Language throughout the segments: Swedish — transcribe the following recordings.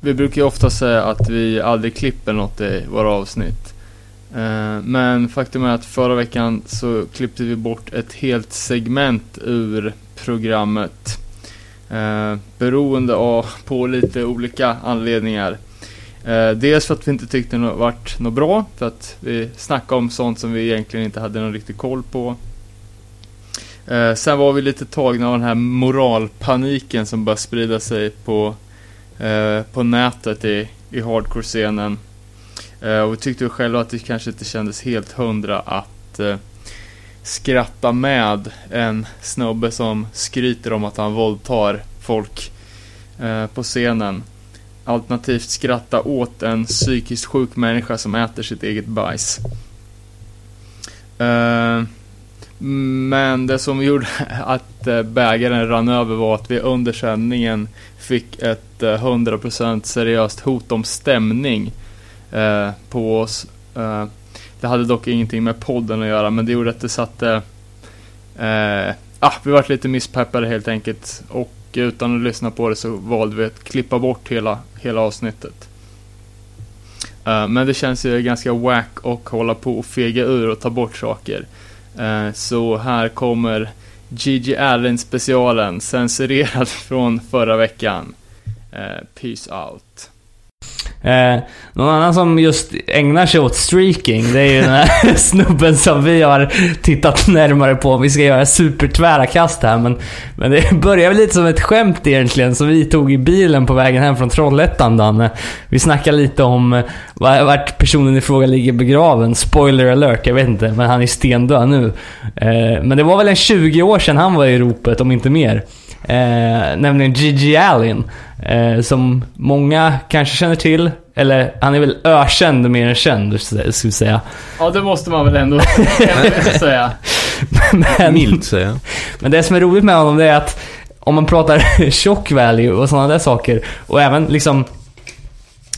vi brukar ju ofta säga att vi aldrig klipper något i våra avsnitt. Eh, men faktum är att förra veckan så klippte vi bort ett helt segment ur programmet. Eh, beroende av, på lite olika anledningar. Eh, dels för att vi inte tyckte det vart något bra, för att vi snackade om sånt som vi egentligen inte hade någon riktig koll på. Sen var vi lite tagna av den här moralpaniken som började sprida sig på, eh, på nätet i, i hardcore-scenen. Eh, och vi tyckte själva att det kanske inte kändes helt hundra att eh, skratta med en snubbe som skryter om att han våldtar folk eh, på scenen. Alternativt skratta åt en psykiskt sjuk människa som äter sitt eget bajs. Eh, men det som gjorde att eh, bägaren rann över var att vi under sändningen fick ett eh, 100% seriöst hot om stämning eh, på oss. Det hade dock ingenting med podden att göra, men det gjorde att det satte... ah, vi vart lite misspeppade helt enkelt. Och utan att lyssna på det så valde vi att klippa bort hela, hela avsnittet. Men det känns ju ganska wack och hålla på och fega ur och ta bort saker. Eh, så här kommer Gigi Allen specialen, censurerad från förra veckan. Eh, peace out. Eh, någon annan som just ägnar sig åt streaking, det är ju den här snubben som vi har tittat närmare på. Vi ska göra supertvära kast här, men, men det börjar väl lite som ett skämt egentligen, som vi tog i bilen på vägen hem från Trollhättan, Danne. Vi snackade lite om eh, vart personen i fråga ligger begraven. Spoiler alert, jag vet inte, men han är stendöd nu. Eh, men det var väl en 20 år sedan han var i ropet, om inte mer. Eh, nämligen Gigi Allen. Eh, som många kanske känner till. Eller han är väl ökänd mer än känd, skulle jag säga. Ja, det måste man väl ändå säga. men, Milt säga. Men det som är roligt med honom det är att om man pratar shock value och sådana där saker. Och även liksom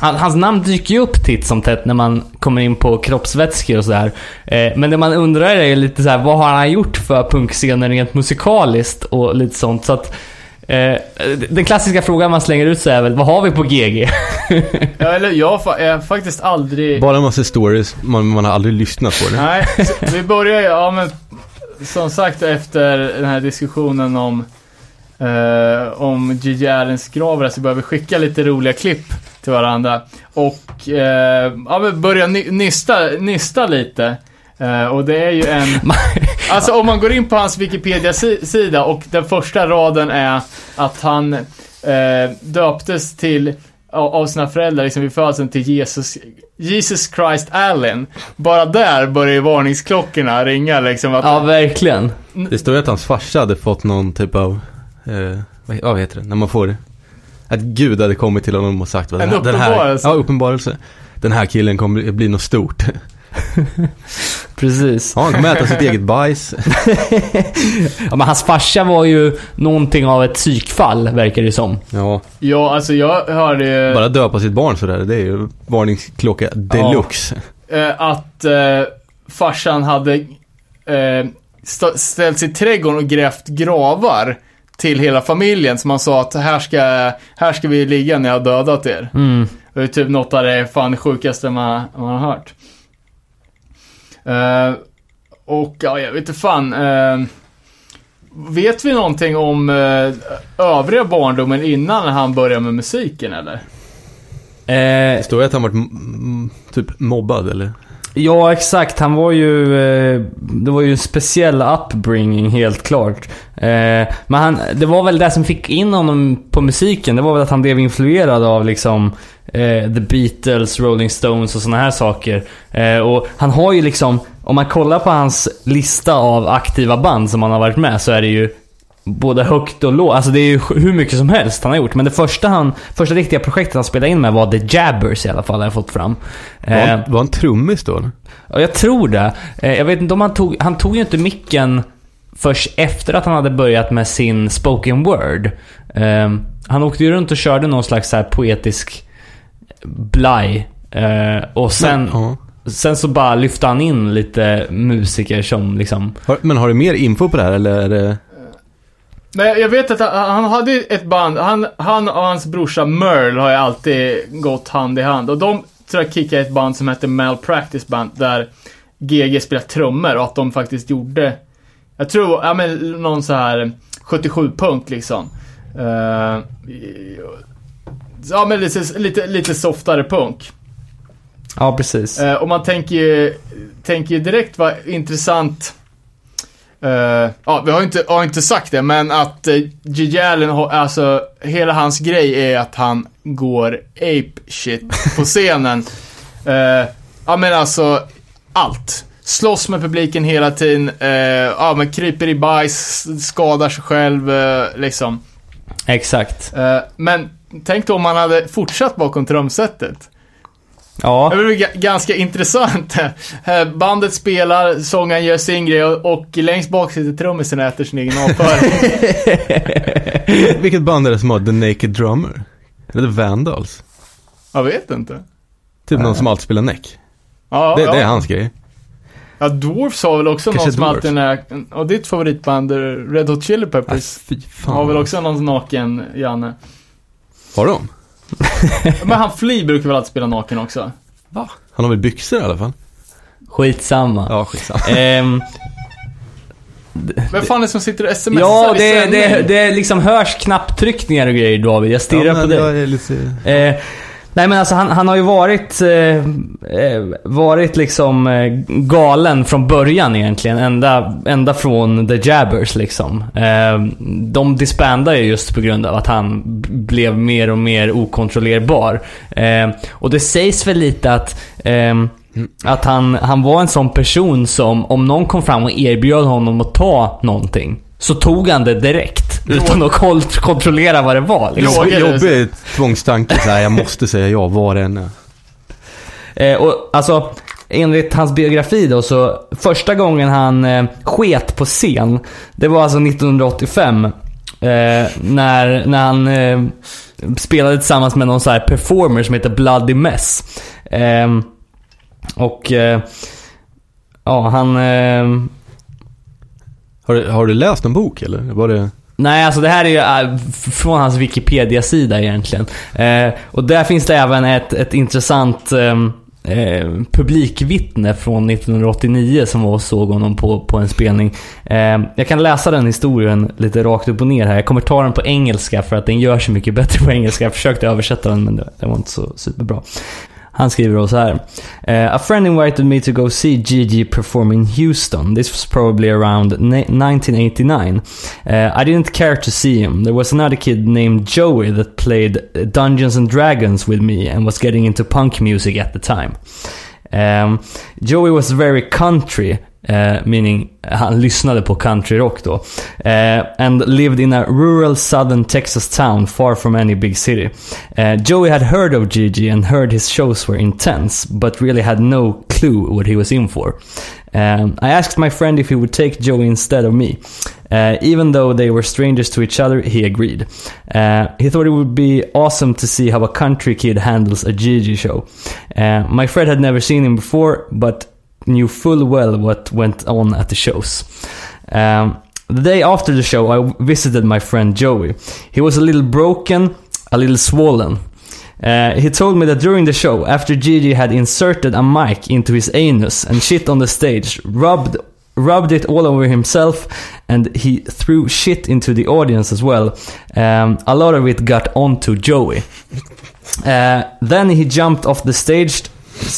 Hans namn dyker ju upp titt som tätt när man kommer in på kroppsvätskor och sådär. Eh, men det man undrar är lite så här, vad har han gjort för punkscenen rent musikaliskt och lite sånt. Så att, eh, den klassiska frågan man slänger ut sig är väl, vad har vi på GG? ja, eller jag har faktiskt aldrig... Bara en massa stories, man, man har aldrig lyssnat på det. Nej, vi börjar ju, ja men som sagt efter den här diskussionen om Uh, om Gigi Allens grav så börjar vi skicka lite roliga klipp till varandra. Och uh, ja, men börja nysta, nysta lite. Uh, och det är ju en... alltså om man går in på hans Wikipedia-sida och den första raden är att han döptes till av sina föräldrar liksom vid födseln till Jesus, Jesus Christ Allen. Bara där börjar ju varningsklockorna ringa liksom. Att, ja, verkligen. Det står ju att hans farsa hade fått någon typ av eh, vad heter det, när man får att Gud hade kommit till honom och sagt en den, uppenbarelse. ja, uppenbarelse. Den här killen kommer bli något stort. Precis. Ja, han kommer äta sitt eget bajs. ja, men hans farsa var ju någonting av ett psykfall, verkar det som. Ja. Ja, alltså jag hörde... Bara döpa sitt barn sådär, det är ju varningsklocka deluxe. Ja. Eh, att eh, farsan hade eh, ställt sig i trädgården och grävt gravar till hela familjen. Så man sa att här ska, här ska vi ligga när jag har dödat er. Mm. Det är typ något av det fan sjukaste man, man har hört. Uh, och ja, jag vet inte fan. Uh, vet vi någonting om uh, övriga barndomen innan han började med musiken eller? Eh, Står det att han varit typ mobbad eller? Ja, exakt. Han var ju... Eh, det var ju en speciell upbringing, helt klart. Eh, men han, det var väl det som fick in honom på musiken. Det var väl att han blev influerad av liksom eh, The Beatles, Rolling Stones och sådana här saker. och han har ju liksom... Om man kollar på hans lista av aktiva band som han har varit med så är det ju både högt och lågt. Alltså det är ju hur mycket som helst han har gjort. Men det första, han, första riktiga projektet han spelade in med var The Jabbers i alla fall, har jag fått fram. Var, han, eh, var han trummis då? Ja, jag tror det. Eh, jag vet inte om han tog... Han tog ju inte micken först efter att han hade börjat med sin spoken word. Eh, han åkte ju runt och körde någon slags så poetisk blaj. Och sen... Men, uh. Sen så bara lyfte han in lite musiker som liksom... Men har du mer info på det här eller? Är det... Men jag vet att han, han hade ett band, han, han och hans brorsa Merle har ju alltid gått hand i hand. Och de tror jag kickade ett band som hette Malpractice Band, där GG spelade trummor och att de faktiskt gjorde, jag tror, ja men någon så här 77-punkt liksom. Uh, ja men lite, lite, lite softare punk. Ja, precis. Uh, och man tänker ju, tänker ju direkt vad intressant Uh, ja, vi har inte, har inte sagt det, men att uh, Gigi Allen, har- alltså hela hans grej är att han går ape shit på scenen. Uh, ja men alltså, allt. Slåss med publiken hela tiden, uh, ja men kryper i bajs, skadar sig själv, uh, liksom. Exakt. Men tänk då om han hade fortsatt bakom trumsetet. Ja. Det blir ga- ganska intressant. Eh, Bandet spelar, sångaren gör sin grej och, och längst bak sitter trummisen och äter sin egen avföring. Vilket band är det som har The Naked Drummer? Är det Vandals? Jag vet inte. Typ någon som alltid spelar neck. Ja, Det, ja. det är hans grej. Ja, Dwarfs har väl också Kanske någon som alltid är, och ditt favoritband, eh, Red Hot Chili Äh, Peppers, fy fan. har väl också någon naken Janne. Har de? Men han Flea brukar väl alltid spela naken också? Va? Han har väl byxor i alla fall? Skitsamma. Ja, skitsamma. Ehm, Vem fan är det som sitter och smsar ja, i det, sändning? det, det liksom hörs knapptryckningar och grejer David. Jag stirrar ja, på dig. jag är lite... Eh, nej men alltså han, han har ju varit, eh, eh, varit liksom eh, galen från början egentligen. Ända, ända från The Jabbers liksom. Eh, de disbandade ju just på grund av att han blev mer och mer okontrollerbar. Eh, och det sägs väl lite att eh, att han, han var en sån person som, om någon kom fram och erbjöd honom att ta någonting, så tog han det direkt. Utan att kol- kontrollera vad det var. Liksom. Så. Jobbig tvångstanke så här, jag måste säga ja vad det än är. Eh, och alltså, enligt hans biografi då, så första gången han eh, sket på scen, det var alltså 1985. Eh, när, när han eh, spelade tillsammans med någon så här performer som heter Bloody Mess. Eh, och eh, ja, han... Har du, har du läst en bok eller? Var det... Nej, alltså det här är ju äh, från hans Wikipedia-sida egentligen. Eh, och där finns det även ett, ett intressant ehm, eh, publikvittne från 1989 som var och såg honom på, på en spelning. Eh, jag kan läsa den historien lite rakt upp och ner här. Jag kommer ta den på engelska för att den gör sig mycket bättre på engelska. Jag försökte översätta den men det, det var inte så superbra. Han skriver då så här. Uh, A friend invited me to go see Gigi perform in Houston. This was probably around 1989. Uh, eh, I didn't care to see him. There was another kid named Joey that played Dungeons and Dragons with me and was getting into punk music at the time. Um, Joey was very country, uh, meaning han lyssnade på countryrock då. Uh, and lived in a rural southern Texas town far from any big city. Uh, Joey had heard of Gigi and heard his shows were intense, but really had no clue what he was in for. Um, I asked my friend if he would take Joey instead of me. Uh, even though they were strangers to each other, he agreed. Uh, he thought it would be awesome to see how a country kid handles a Gigi show. Uh, my friend had never seen him before, but knew full well what went on at the shows. Um, the day after the show, I visited my friend Joey. He was a little broken, a little swollen. Uh, he told me that during the show, after Gigi had inserted a mic into his anus and shit on the stage, rubbed rubbed it all over himself, and he threw shit into the audience as well. Um, a lot of it got onto Joey. Uh, then he jumped off the stage,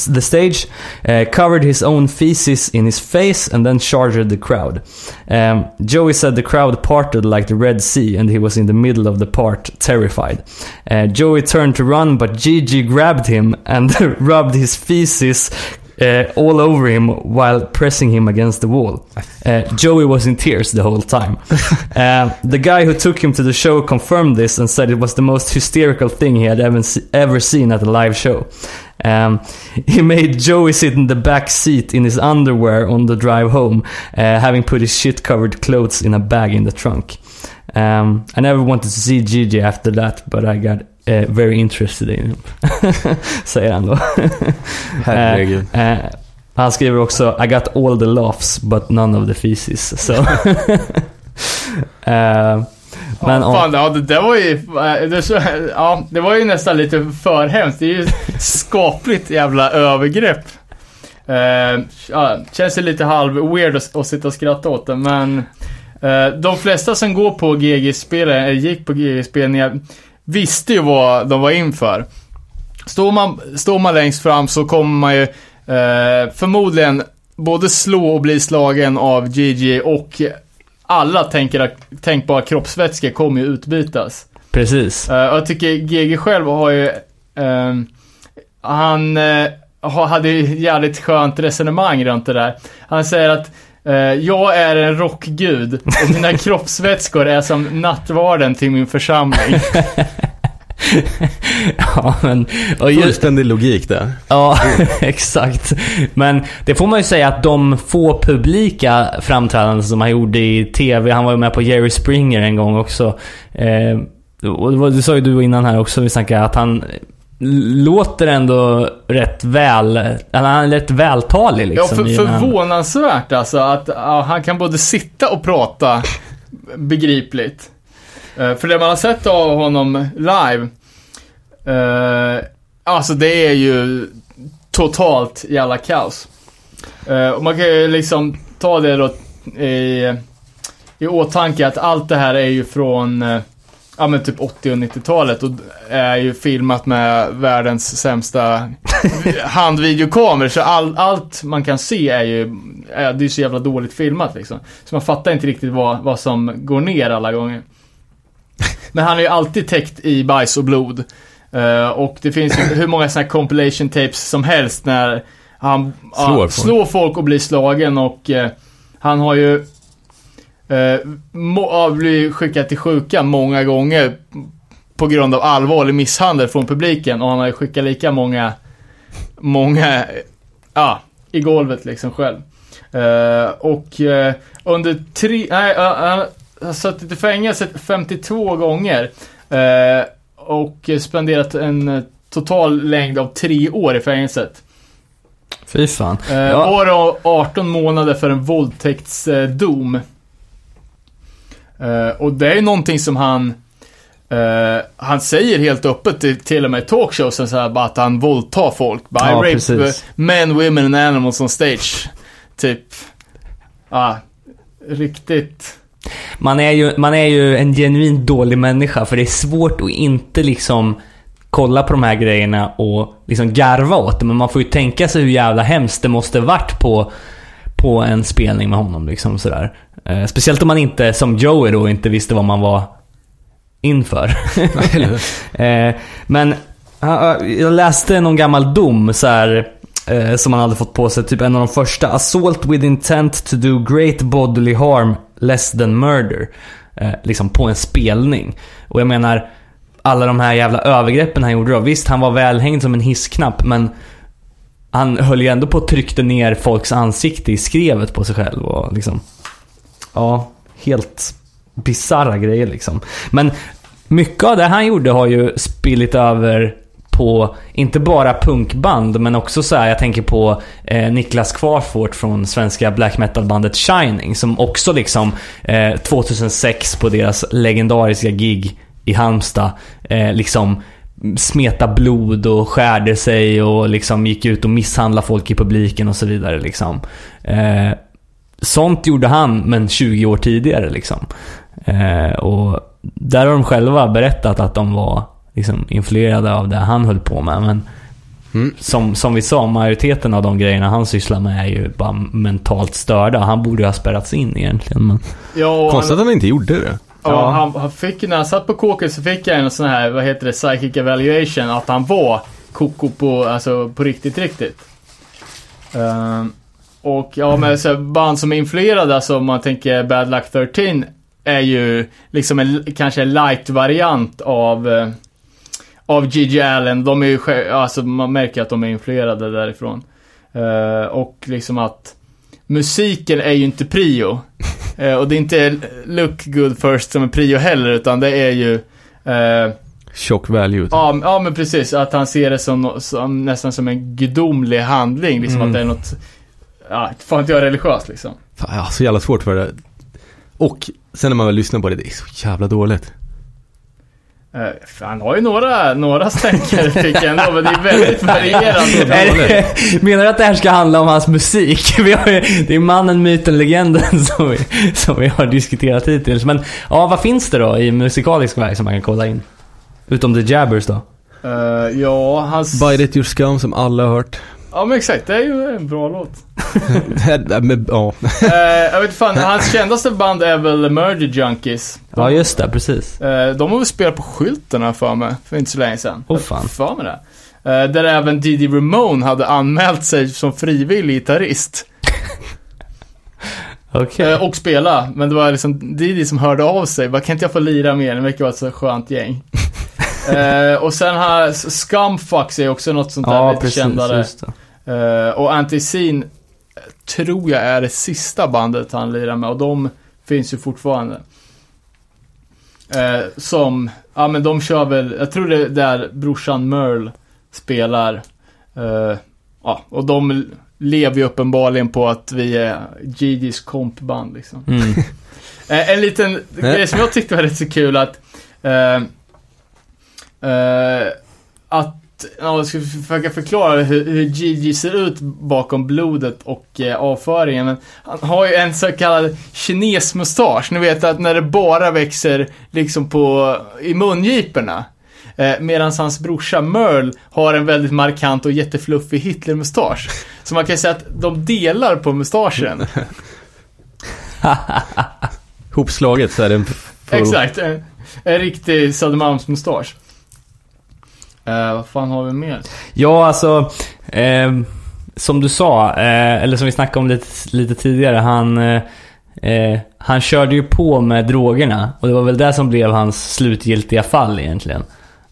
the stage, uh, covered his own feces in his face, and then charged the crowd. Um, Joey said the crowd parted like the Red Sea, and he was in the middle of the part, terrified. Uh, Joey turned to run, but Gigi grabbed him and rubbed his feces uh, all over him while pressing him against the wall. Uh, Joey was in tears the whole time. Uh, the guy who took him to the show confirmed this and said it was the most hysterical thing he had ever, se- ever seen at a live show. Um, he made Joey sit in the back seat in his underwear on the drive home, uh, having put his shit covered clothes in a bag in the trunk. Um, I never wanted to see Gigi after that, but I got uh, very interested in him. Säger han då. Herregud. Eh, han skriver också I got all the laughs but none of the feces. Så. Men, ja, fan, ja, det där var ju, eh, det, ja, det var ju nästan lite för hemskt. Det är ju skapligt jävla övergrepp. Uh, ja, känns ju lite halv weird att, att sitta och skratta åt det, men uh, de flesta som går på GG-spelningar, eller gick på GG-spelningar, visste ju vad de var inför. Står man, står man längst fram så kommer man ju uh, förmodligen både slå och bli slagen av GG och alla tänker, tänkbara kroppsvätskor kommer ju utbytas. Precis. Uh, jag tycker GG själv har ju, uh, han uh, hade ju jävligt skönt resonemang runt det där. Han säger att jag är en rockgud och mina kroppsvätskor är som nattvarden till min församling. ja, men... Och just, Fullständig logik där. Ja, exakt. Men det får man ju säga att de få publika framträdanden som han gjorde i TV, han var ju med på Jerry Springer en gång också. Eh, och det sa ju du innan här också, vi snackade, att han låter ändå rätt väl, han är rätt vältalig liksom. Ja, för, förvånansvärt alltså att ja, han kan både sitta och prata begripligt. Uh, för det man har sett av honom live, uh, alltså det är ju totalt jävla kaos. Uh, och man kan ju liksom ta det då i, i åtanke att allt det här är ju från ja men typ 80 och 90-talet och är ju filmat med världens sämsta handvideokameror. Så all, allt man kan se är ju, är, det är så jävla dåligt filmat liksom. Så man fattar inte riktigt vad, vad som går ner alla gånger. Men han är ju alltid täckt i bajs och blod. Uh, och det finns ju hur många sådana här compilation tapes som helst när han slår, uh, folk. slår folk och blir slagen och uh, han har ju uh, blivit skickad till sjuka många gånger på grund av allvarlig misshandel från publiken och han har ju skickat lika många, många, ja, i golvet liksom själv. Och under tre, nej, har suttit i fängelse 52 gånger. Eh, och spenderat en eh, total längd av tre år i fängelset. Fy fan. Eh, ja. År och 18 månader för en våldtäktsdom. Eh, och det är någonting som han Uh, han säger helt öppet till, till och med i talkshowsen så här, bara att han våldtar folk. Bara, ja, I rape men, women and animals on stage. Typ. Ja, ah, riktigt man är, ju, man är ju en genuint dålig människa för det är svårt att inte liksom kolla på de här grejerna och liksom garva åt det. Men man får ju tänka sig hur jävla hemskt det måste varit på, på en spelning med honom. Liksom sådär. Eh, speciellt om man inte, som Joey då, inte visste vad man var inför. eh, men jag läste någon gammal dom så här, eh, som han hade fått på sig. Typ en av de första. Assault with intent to do great bodily harm less than murder. Eh, liksom på en spelning. Och jag menar, alla de här jävla övergreppen han gjorde då. Visst, han var välhängd som en hissknapp, men han höll ju ändå på att tryckte ner folks ansikte i skrevet på sig själv och liksom... Ja, helt bizarra grejer liksom. Men mycket av det han gjorde har ju spillit över på, inte bara punkband, men också så här, jag tänker på eh, Niklas Kvarfort från svenska black metal-bandet Shining, som också liksom eh, 2006 på deras legendariska gig i Halmstad, eh, liksom smeta blod och skärde sig och liksom gick ut och misshandlade folk i publiken och så vidare liksom. Eh, sånt gjorde han, men 20 år tidigare liksom. Eh, och där har de själva berättat att de var liksom influerade av det han höll på med. Men mm. som, som vi sa, majoriteten av de grejerna han sysslar med är ju bara mentalt störda. Han borde ju ha spärrats in egentligen. Men... Ja, Konstigt att han inte gjorde det. Ja, ja. Han, han, fick, när han satt på kåken så fick jag en sån här, vad heter det, psychic evaluation. Att han var koko på, alltså på riktigt, riktigt. Uh, och ja, men så band som är influerade, alltså om man tänker Bad Luck 13, är ju liksom en, kanske en light-variant av uh, av Gigi Allen. De är ju, alltså man märker att de är influerade därifrån. Uh, och liksom att musiken är ju inte prio. Uh, och det är inte look good first som är prio heller, utan det är ju uh, Shock value. Ja, ja, men precis. Att han ser det som, som nästan som en gudomlig handling. Liksom mm. att det är något, ja, fan inte jag religiöst liksom. Fan, jag har så jävla svårt för det. Och sen när man väl lyssnar på det, det är så jävla dåligt. Eh, han har ju några, några stänkare tycker jag ändå, men det är väldigt varierande. Är det- Menar du att det här ska handla om hans musik? Vi har ju, det är mannen, myten, legenden som vi, som vi har diskuterat hittills. Men ja, vad finns det då i musikalisk väg som man kan kolla in? Utom The Jabbers då? Eh, ja, hans... Bite it your scum som alla har hört. Ja men exakt, det är ju en bra låt. Här- men, ja. Eh, jag vet fan, hans kändaste band är väl Murder Junkies. Ja, just det. Precis. Eh, de har väl spelat på skylten här för mig, för inte så länge sedan. Åh, fan. För mig det. Eh, där även Didi Ramone hade anmält sig som frivillig gitarrist. Eh, och spela, men det var liksom Didi som hörde av sig. Bara, kan inte jag få lira mer? Det verkar vara ett så skönt gäng. Eh, och sen har Scumfucks är också något sånt där Ja, lite precis. kändare. Eh, och Antiseen eh, tror jag är det sista bandet han lirar med och de finns ju fortfarande. Eh, som, ja men de kör väl, jag tror det är där brorsan Merle spelar. Eh, ja, och de lever ju uppenbarligen på att vi är Gigi's kompband liksom. Mm. En liten grej som jag tyckte var rätt så kul att att Ja, jag ska försöka förklara hur, hur Gigi ser ut bakom blodet och eh, avföringen. Men han har ju en så kallad kinesmustasch. Ni vet att när det bara växer liksom på, i mungiporna. Eh, Medan hans brorsa Merle har en väldigt markant och jättefluffig Hitlermustasch. Så man kan säga att de delar på mustaschen. Hopslaget så är det en full... Exakt. En, en riktig Södermalmsmustasch. Eh, vad fan har vi mer? Ja, alltså. Eh, som du sa, eh, eller som vi snackade om lite, lite tidigare. Han, eh, eh, han körde ju på med drogerna. Och det var väl det som blev hans slutgiltiga fall egentligen.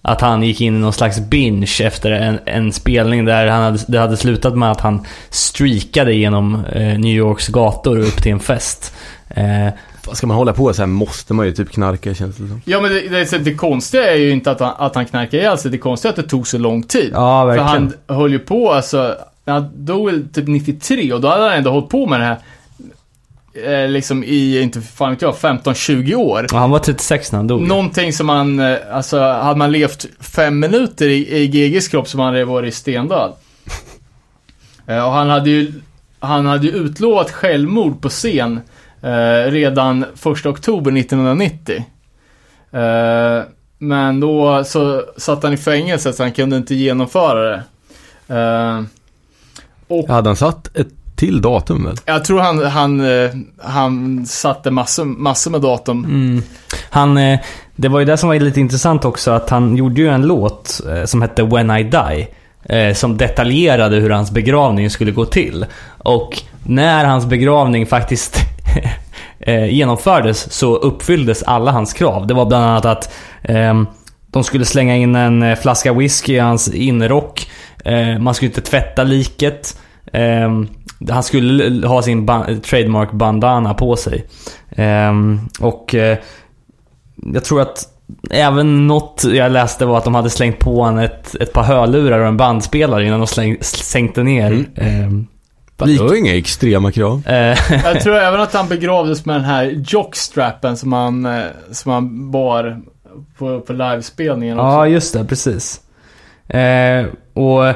Att han gick in i någon slags binge efter en, en spelning där han hade, det hade slutat med att han streakade genom eh, New Yorks gator upp till en fest. Eh, vad Ska man hålla på så här måste man ju typ knarka känns det som. Ja men det, det, det konstiga är ju inte att han, att han knarkade ihjäl sig. Det konstiga är att det tog så lång tid. ja, För verkligen. han höll ju på alltså, han dog typ 93 och då hade han ändå hållit på med det här eh, liksom i, inte fan vet jag, 15-20 år. Ja, han var 36 när han dog. Någonting som man, eh, alltså hade man levt fem minuter i, i GGs kropp som hade varit stendöd. Eh, och han hade ju, han hade ju utlovat självmord på scen eh, redan 1 oktober 1990. Eh, men då så satt han i fängelse så han kunde inte genomföra det. Eh, och Hade han satt ett till datum väl? jag tror han, han, eh, han satte massor, massor med datum. Mm. Han, eh, det var ju det som var lite intressant också, att han gjorde ju en låt som hette When I Die. Som detaljerade hur hans begravning skulle gå till. Och när hans begravning faktiskt genomfördes så uppfylldes alla hans krav. Det var bland annat att ehm, de skulle slänga in en eh, flaska whisky i hans innerrock. Eh, man skulle inte tvätta liket. Ehm, han skulle ha sin trademark bandana på sig. Ehm, och eh, jag tror att även något jag läste var att de hade slängt på han ett, ett par hörlurar och en bandspelare innan de släng, sänkte ner. Mm. Det var inga extrema krav. eh, Jag tror även att han begravdes med den här jockstrappen som han, eh, som han bar på, på livespelningen också. Ja, just det. Precis. Eh, och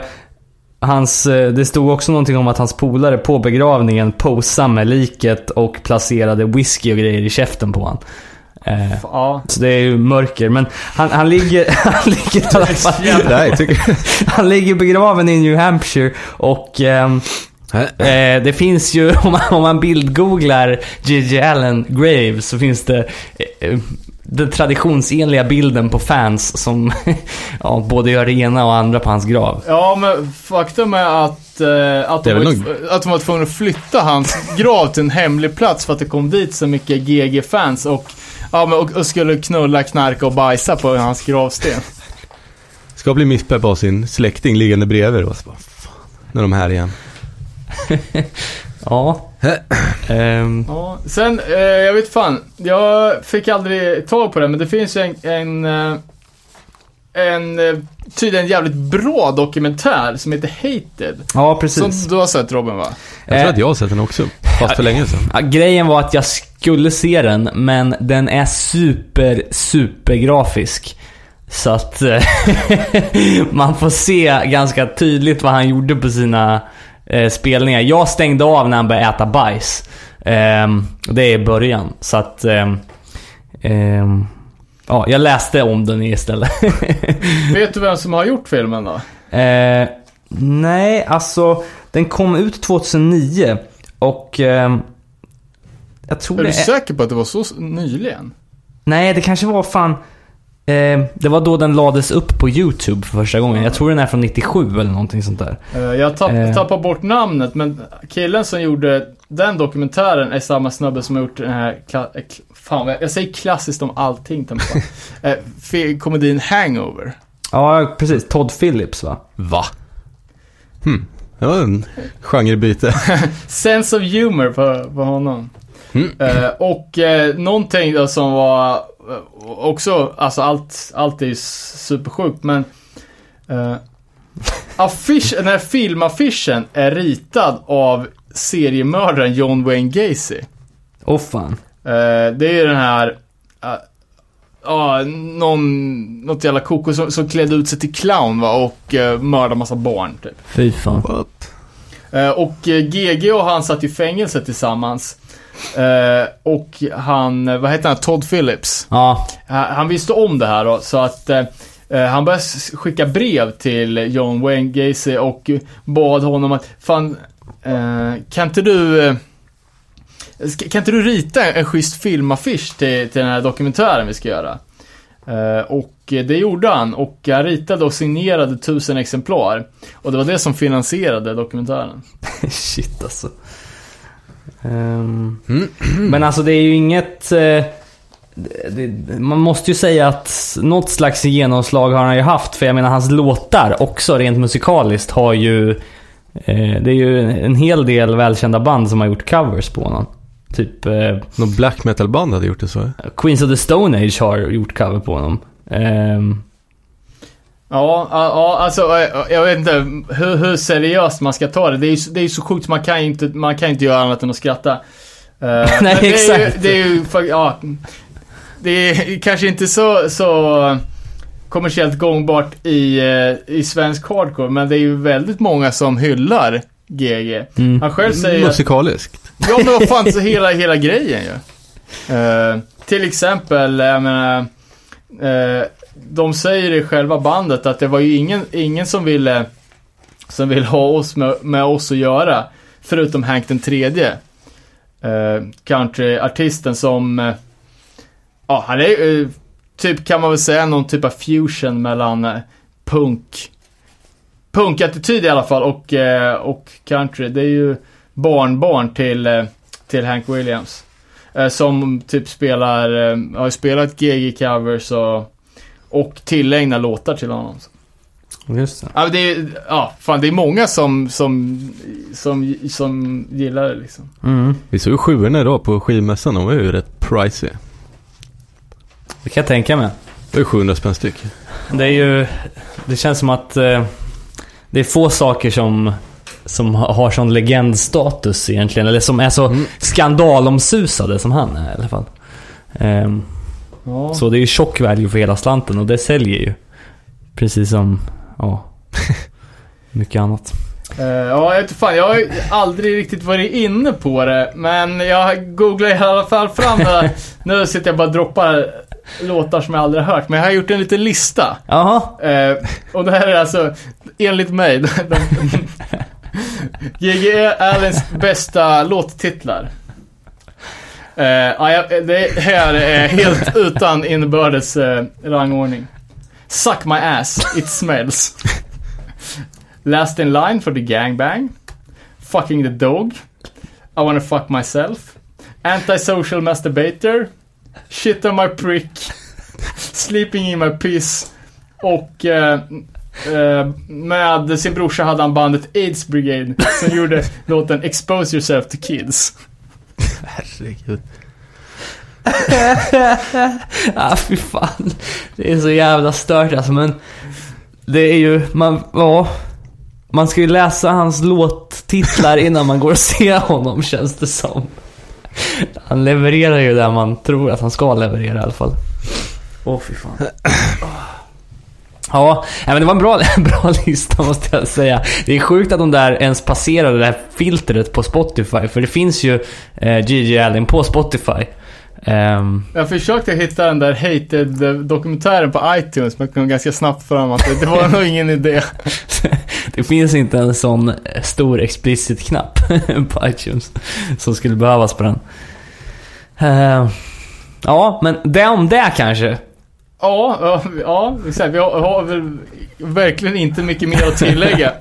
hans, eh, det stod också någonting om att hans polare på begravningen posade med liket och placerade whisky och grejer i käften på han. Eh, Ja. så det är ju mörker. Men han, han ligger, han ligger i alla fall, Nej, tycker han ligger begraven i New Hampshire och ehm, Eh, det finns ju, om man, om man bildgooglar Gigi Allen Grave så finns det eh, den traditionsenliga bilden på fans som ja, både gör det ena och andra på hans grav. Ja, men faktum är att, eh, att, de är var, att de var tvungna att flytta hans grav till en hemlig plats för att det kom dit så mycket GG-fans och, ja, men, och, och skulle knulla, knarka och bajsa på hans gravsten. Ska bli misspepp av sin släkting liggande bredvid och så bara, fan, när de är här igen. Ja. Ehm, Ja, sen, eh, jag vet fan. Jag fick aldrig tag på det, men det finns ju en, en, eh, en eh, tydligen jävligt bra dokumentär som heter Hated. Ja, precis. Som du har sett Robin va? Jag tror Eh, att jag har sett den också. Fast för länge sedan. Ja, grejen var att jag skulle se den, men den är super, super grafisk. Så att man får se ganska tydligt vad han gjorde på sina eh, spelningar. Jag stängde av när han började äta bajs. Och det är i början. Så att... ehm, ehm, ja, jag läste om den istället. Vet du vem som har gjort filmen då? Eh, nej, alltså den kom ut 2009 och ehm, jag tror Är det du säker på att det var så nyligen? Nej, det kanske var fan... Eh, det var då den lades upp på YouTube för första gången. Jag tror den är från 97 eller någonting sånt där. Eh, Jag tapp, Eh. tappar bort namnet, men killen som gjorde den dokumentären är samma snubbe som har gjort den här, kla- eh, fan jag, säger klassiskt om allting, eh, komedin Hangover. Ja, precis. Todd Phillips va? Va? Hmm. Det var en genrebyte. Sense of humor på, på honom. Mm. Eh, och eh, någonting då som var också, alltså allt, allt är ju supersjukt men eh, affisch, den här filmaffischen är ritad av seriemördaren John Wayne Gacy. Åh fan. Eh, det är ju den här, eh, ja, någon, något jävla koko som, som klädde ut sig till clown va och uh, mördade massa barn typ. Fy fan. What? Eh, och eh, GG och han satt i fängelse tillsammans. Eh, och han, vad heter han, Todd Phillips. Ja, Han, visste om det här då, så att eh, eh, han började skicka brev till John Wayne Gacy och bad honom att, fan, eh, kan inte du eh, kan inte du rita en, schysst filmaffisch till, till den här dokumentären vi ska göra? Och det gjorde han och han ritade och signerade tusen exemplar. Och det var det som finansierade dokumentären. shit alltså. Ehm, Mm. Men alltså det är ju inget... eh, det, man måste ju säga att något slags genomslag har han ju haft. För jag menar hans låtar också rent musikaliskt har ju... Eh, det är ju en hel del välkända band som har gjort covers på honom. Typ eh, Någon black metal band hade gjort det så. Queens of the Stone Age har gjort cover på honom. Ehm, Ja, ja, alltså eh, jag vet inte hur, hur seriöst man ska ta det. Det är ju så- det är så sjukt, man kan ju inte, man kan inte göra annat än att skratta. Eh, men det är exakt. Ju, det är ju, ja. Det är kanske inte så, så kommersiellt gångbart i, eh, i svensk hardcore, men det är ju väldigt många som hyllar GG. mm. Han själv säger att Musikaliskt. Ja men vad fan, så hela, hela grejen ju. Eh, till exempel, jag menar, eh, de säger i själva bandet att det var ju ingen, ingen som ville, som ville ha oss med, med oss att göra, förutom Hank den tredje. Uh, countryartisten som, eh, ja han är eh, typ kan man väl säga någon typ av fusion mellan eh, punk, punkattityd i alla fall och, eh, och country. Det är ju barnbarn till, eh, till Hank Williams. Som typ spelar, har ju spelat GG-covers och, och tillägnar låtar till honom. Just det. Ja, det är, ja, fan det är många som, som, som, som gillar det liksom. Mm. Vi såg ju sjuorna idag på skivmässan. De var ju rätt pricey. Det kan jag tänka mig. Det ju 700 spänn styck. Det är ju... Det känns som att eh, det är få saker som, som ha- har sån legendstatus egentligen. Eller som är så Mm. skandalomsusade som han är i alla fall. Ehm, Ja. så det är ju tjock value för hela slanten och det säljer ju. Precis som, ja, mycket annat. Eh, ja, jag vet fan, jag har ju aldrig riktigt varit inne på det, men jag googlar i alla fall fram det. nu sitter jag bara och droppar låtar som jag aldrig har hört, men jag har gjort en liten lista. Jaha. Eh, och det här är alltså, enligt mig, G.G. Allens bästa låttitlar. Eh, ja, det här är helt utan inbördes eh, rangordning. Suck my ass, it smells. Last in line for the gangbang. Fucking the dog. I wanna fuck myself. Antisocial masturbator. Shit on my prick. Sleeping in my piss. Och eh, eh, med sin brorsa hade han bandet AIDS Brigade som gjorde låten Expose yourself to kids. Herregud. ah, fy fan. Det är så jävla stört alltså, men det är ju, man, ja. Man ska ju läsa hans låttitlar innan man går och ser honom känns det som. Han levererar ju där man tror att han ska leverera i alla fall. Åh oh, fy fan. Ja, men det var en bra, bra lista måste jag säga. Det är sjukt att de där ens passerade det här filtret på Spotify. För det finns ju eh, Gigi Allen på Spotify. Um, jag försökte hitta den där hated-dokumentären på iTunes men kom ganska snabbt fram att det, det var nog ingen idé. det finns inte en sån stor explicit-knapp på iTunes som skulle behövas på den. Uh, ja, men det om det kanske. Ja, ja, ja vi har, har väl verkligen inte mycket mer att tillägga.